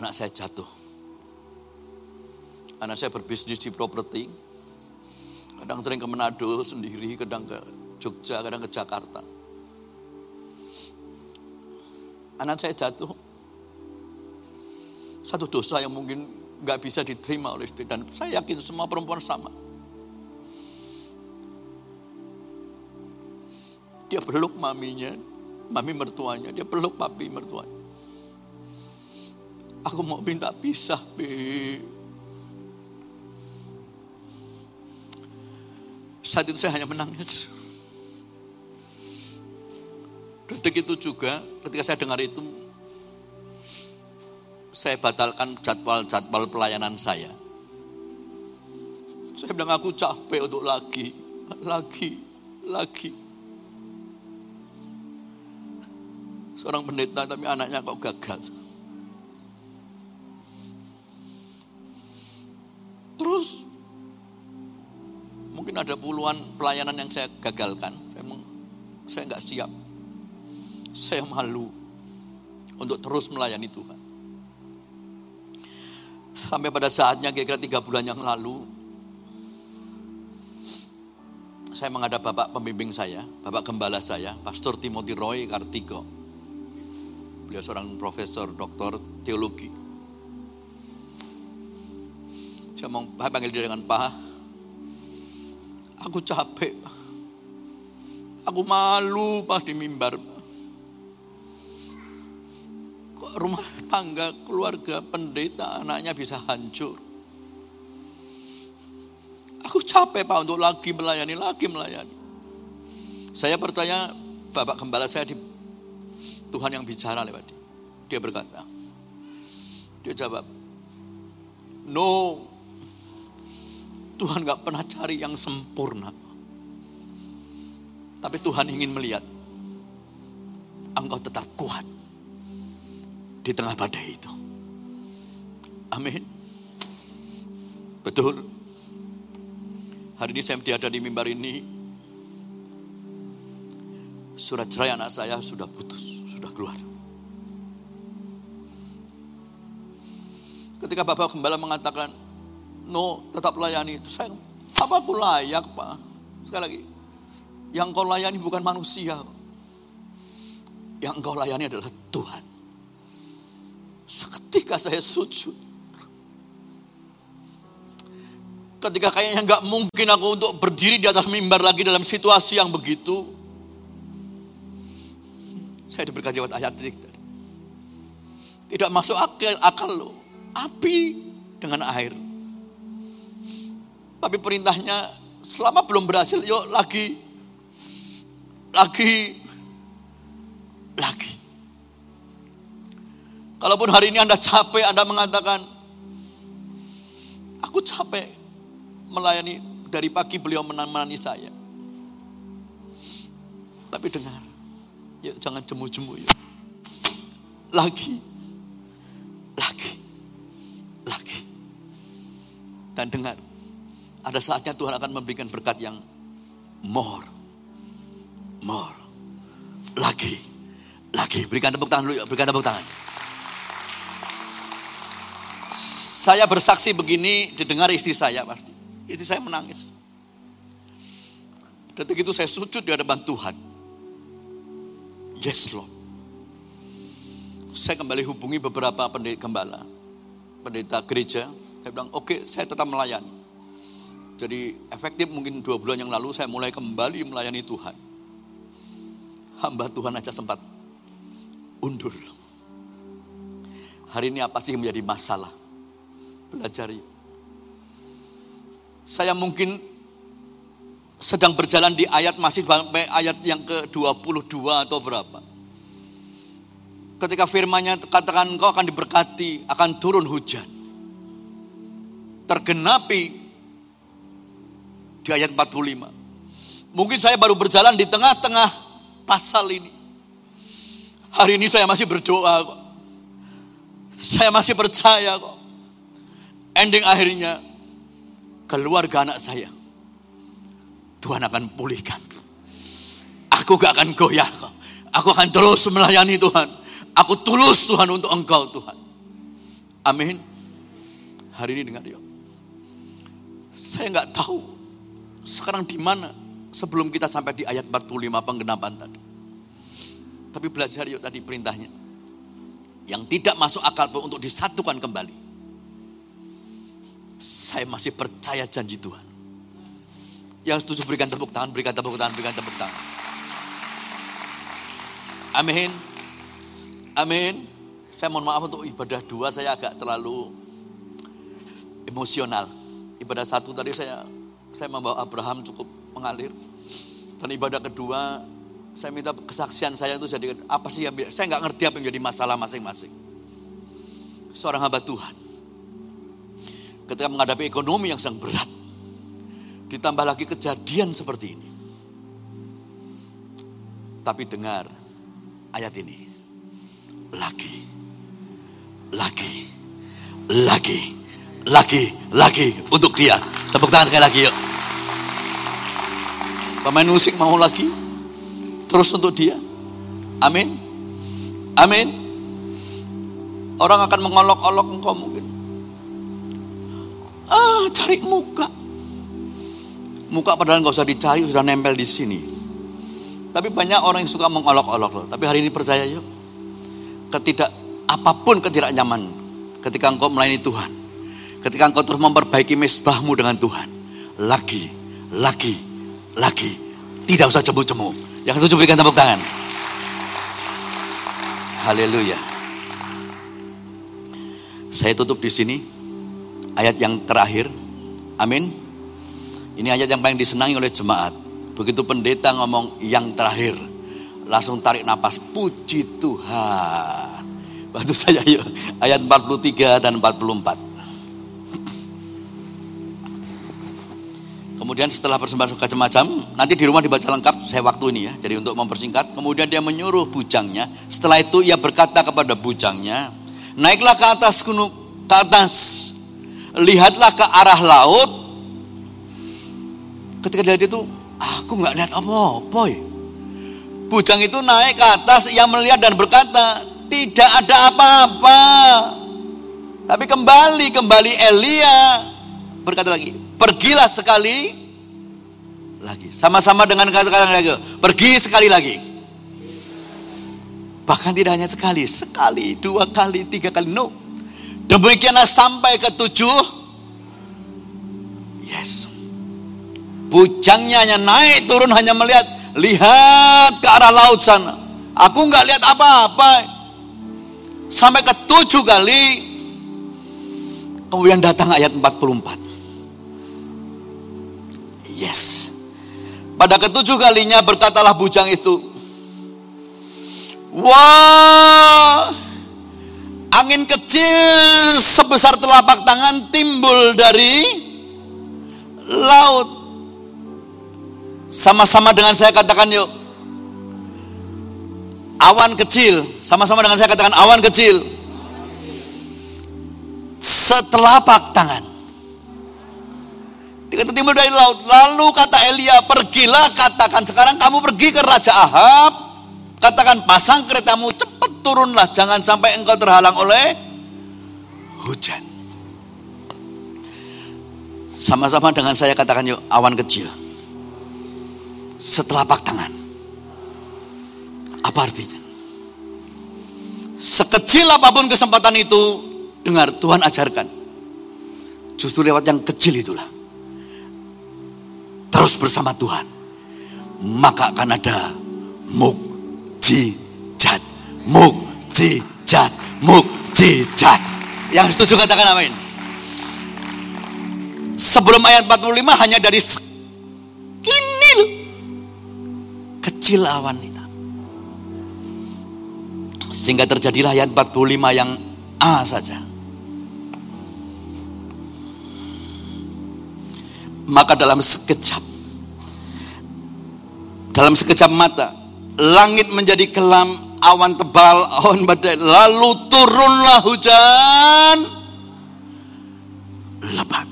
Anak saya jatuh. Anak saya berbisnis di properti. Kadang sering ke Manado sendiri, kadang ke Jogja, kadang ke Jakarta. Anak saya jatuh. Satu dosa yang mungkin nggak bisa diterima oleh istri. Dan saya yakin semua perempuan sama. Dia peluk maminya, mami mertuanya, dia peluk papi mertuanya. Aku mau minta pisah, Bi. Saat itu saya hanya menangis. Detik itu juga ketika saya dengar itu saya batalkan jadwal-jadwal pelayanan saya. Saya bilang aku capek untuk lagi, lagi, lagi. Seorang pendeta tapi anaknya kok gagal. Terus mungkin ada puluhan pelayanan yang saya gagalkan. Memang saya nggak siap. Saya malu untuk terus melayani Tuhan. Sampai pada saatnya kira-kira tiga bulan yang lalu, saya menghadap Bapak pembimbing saya, Bapak Gembala saya, Pastor Timothy Roy Kartiko. Beliau seorang profesor, doktor teologi. Saya mau panggil dia dengan Pak. Aku capek. Aku malu Pak di mimbar. Kok rumah tangga, keluarga, pendeta, anaknya bisa hancur. Aku capek Pak untuk lagi melayani, lagi melayani. Saya percaya Bapak Gembala saya di Tuhan yang bicara lewat dia. Dia berkata, dia jawab, no, Tuhan gak pernah cari yang sempurna. Tapi Tuhan ingin melihat engkau tetap kuat di tengah badai itu. Amin. Betul. Hari ini saya tiada di mimbar ini. Surat cerai anak saya sudah putus, keluar. Ketika Bapak Gembala mengatakan, no tetap layani itu, saya apa aku layak Pak? Sekali lagi, yang kau layani bukan manusia. Yang engkau layani adalah Tuhan. Seketika saya sujud. Ketika kayaknya nggak mungkin aku untuk berdiri di atas mimbar lagi dalam situasi yang begitu. Saya diberkati lewat ayat ini. Tidak masuk akal, akal loh. Api dengan air. Tapi perintahnya selama belum berhasil, yuk lagi. Lagi. Lagi. Kalaupun hari ini Anda capek, Anda mengatakan, aku capek melayani dari pagi beliau menemani saya. Tapi dengar, yuk jangan jemu-jemu yuk. Lagi, lagi, lagi. Dan dengar, ada saatnya Tuhan akan memberikan berkat yang more, more, lagi, lagi. Berikan tepuk tangan dulu, yuk. berikan tepuk tangan. Saya bersaksi begini didengar istri saya pasti. Istri saya menangis. Detik itu saya sujud di hadapan Tuhan. Yes Lord. Saya kembali hubungi beberapa pendeta gembala, pendeta gereja. Saya bilang, oke okay, saya tetap melayani. Jadi efektif mungkin dua bulan yang lalu saya mulai kembali melayani Tuhan. Hamba Tuhan aja sempat undur. Hari ini apa sih yang menjadi masalah? Pelajari. Saya mungkin sedang berjalan di ayat masih sampai ayat yang ke-22 atau berapa. Ketika firmannya katakan engkau akan diberkati, akan turun hujan. Tergenapi di ayat 45. Mungkin saya baru berjalan di tengah-tengah pasal ini. Hari ini saya masih berdoa kok. Saya masih percaya kok ending akhirnya keluarga anak saya Tuhan akan pulihkan. Aku gak akan goyah. Aku akan terus melayani Tuhan. Aku tulus Tuhan untuk engkau Tuhan. Amin. Hari ini dengar yuk. Saya nggak tahu sekarang di mana sebelum kita sampai di ayat 45 penggenapan tadi. Tapi belajar yuk tadi perintahnya. Yang tidak masuk akal untuk disatukan kembali saya masih percaya janji Tuhan. Yang setuju berikan tepuk tangan, berikan tepuk tangan, berikan tepuk tangan. Amin. Amin. Saya mohon maaf untuk ibadah dua saya agak terlalu emosional. Ibadah satu tadi saya saya membawa Abraham cukup mengalir. Dan ibadah kedua saya minta kesaksian saya itu jadi apa sih yang saya nggak ngerti apa yang menjadi masalah masing-masing. Seorang hamba Tuhan ketika menghadapi ekonomi yang sedang berat. Ditambah lagi kejadian seperti ini. Tapi dengar ayat ini. Lagi, lagi, lagi, lagi, lagi untuk dia. Tepuk tangan sekali lagi yuk. Pemain musik mau lagi? Terus untuk dia. Amin. Amin. Orang akan mengolok-olok engkau mungkin. Ah, cari muka. Muka padahal nggak usah dicari, sudah nempel di sini. Tapi banyak orang yang suka mengolok-olok. Tapi hari ini percaya yuk. Ketidak apa pun ketidaknyaman ketika engkau melayani Tuhan. Ketika engkau terus memperbaiki mesbahmu dengan Tuhan. Lagi, lagi, lagi. Tidak usah cemu-cemu. Yang setuju berikan tepuk tangan. Haleluya. Saya tutup di sini ayat yang terakhir. Amin. Ini ayat yang paling disenangi oleh jemaat. Begitu pendeta ngomong yang terakhir, langsung tarik nafas, puji Tuhan. Bantu <laughs> saya yuk, ayat 43 dan 44. Kemudian setelah persembahan macam-macam, nanti di rumah dibaca lengkap saya waktu ini ya. Jadi untuk mempersingkat, kemudian dia menyuruh bujangnya. Setelah itu ia berkata kepada bujangnya, naiklah ke atas gunung, ke atas lihatlah ke arah laut. Ketika dilihat itu, aku nggak lihat apa-apa ya. Bujang itu naik ke atas, ia melihat dan berkata, tidak ada apa-apa. Tapi kembali, kembali Elia berkata lagi, pergilah sekali lagi. Sama-sama dengan kata-kata lagi, pergi sekali lagi. Bahkan tidak hanya sekali, sekali, dua kali, tiga kali. No. Demikianlah sampai ke tujuh. Yes. Bujangnya hanya naik turun hanya melihat. Lihat ke arah laut sana. Aku nggak lihat apa-apa. Sampai ke tujuh kali. Kemudian datang ayat 44. Yes. Pada ketujuh kalinya berkatalah bujang itu. Wah, angin kecil sebesar telapak tangan timbul dari laut. Sama-sama dengan saya katakan yuk. Awan kecil, sama-sama dengan saya katakan awan kecil. Setelapak tangan. Dikata timbul dari laut. Lalu kata Elia, pergilah katakan sekarang kamu pergi ke Raja Ahab. Katakan pasang keretamu cepat turunlah. Jangan sampai engkau terhalang oleh hujan. Sama-sama dengan saya katakan yuk awan kecil. Setelapak tangan. Apa artinya? Sekecil apa pun kesempatan itu, dengar Tuhan ajarkan. Justru lewat yang kecil itulah. Terus bersama Tuhan. Maka akan ada mukjizat. Mukjizat. Mukjizat. Yang setuju katakan amin. Sebelum ayat 45 hanya dari ini. Kecil awan. Sehingga terjadilah ayat 45 yang A saja. Maka dalam sekejap, dalam sekejap mata, langit menjadi kelam, awan tebal, awan badai, lalu turunlah hujan lebat.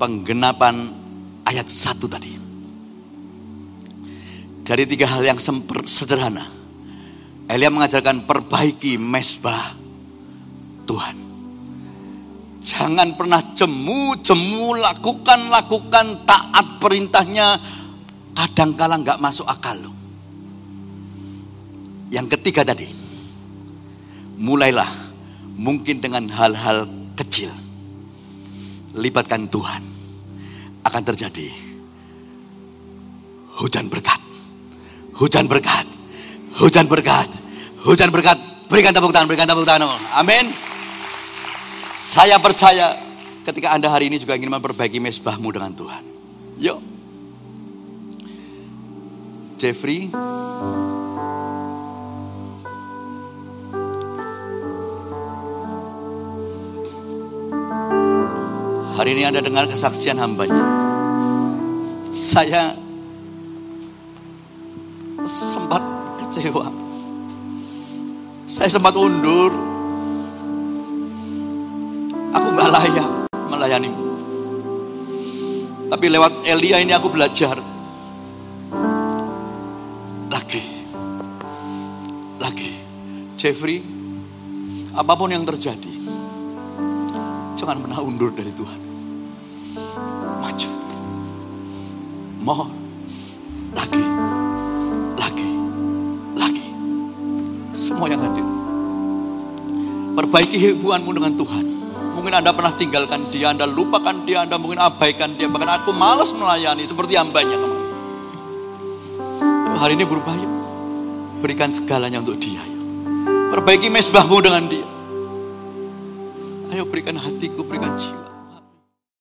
Penggenapan ayat satu tadi. Dari tiga hal yang sederhana Elia mengajarkan perbaiki mesbah Tuhan. Jangan pernah jemu, jemu, lakukan, lakukan taat perintahnya. Kadang-kala nggak masuk akal loh. Yang ketiga tadi, mulailah mungkin dengan hal-hal kecil. Libatkan Tuhan. Akan terjadi hujan berkat. Hujan berkat. Hujan berkat Hujan berkat, berikan tepuk tangan, berikan tepuk tangan. Amin. Saya percaya ketika Anda hari ini juga ingin memperbaiki mesbahmu dengan Tuhan. Yuk. Jeffrey. Hari ini Anda dengar kesaksian hambanya. Saya sempat kecewa saya sempat undur. Aku gak layak melayani. Tapi lewat Elia ini aku belajar. Lagi. Lagi. Jeffrey, apa pun yang terjadi, jangan pernah undur dari Tuhan. Maju. Mohon. Perbaiki hubunganmu dengan Tuhan. Mungkin Anda pernah tinggalkan dia, Anda lupakan dia, Anda mungkin abaikan dia. Bahkan aku malas melayani seperti hambanya. Hari ini berubah yuk. Berikan segalanya untuk dia. Yuk. Perbaiki mesbahmu dengan dia. Ayo berikan hatiku, berikan jiwa.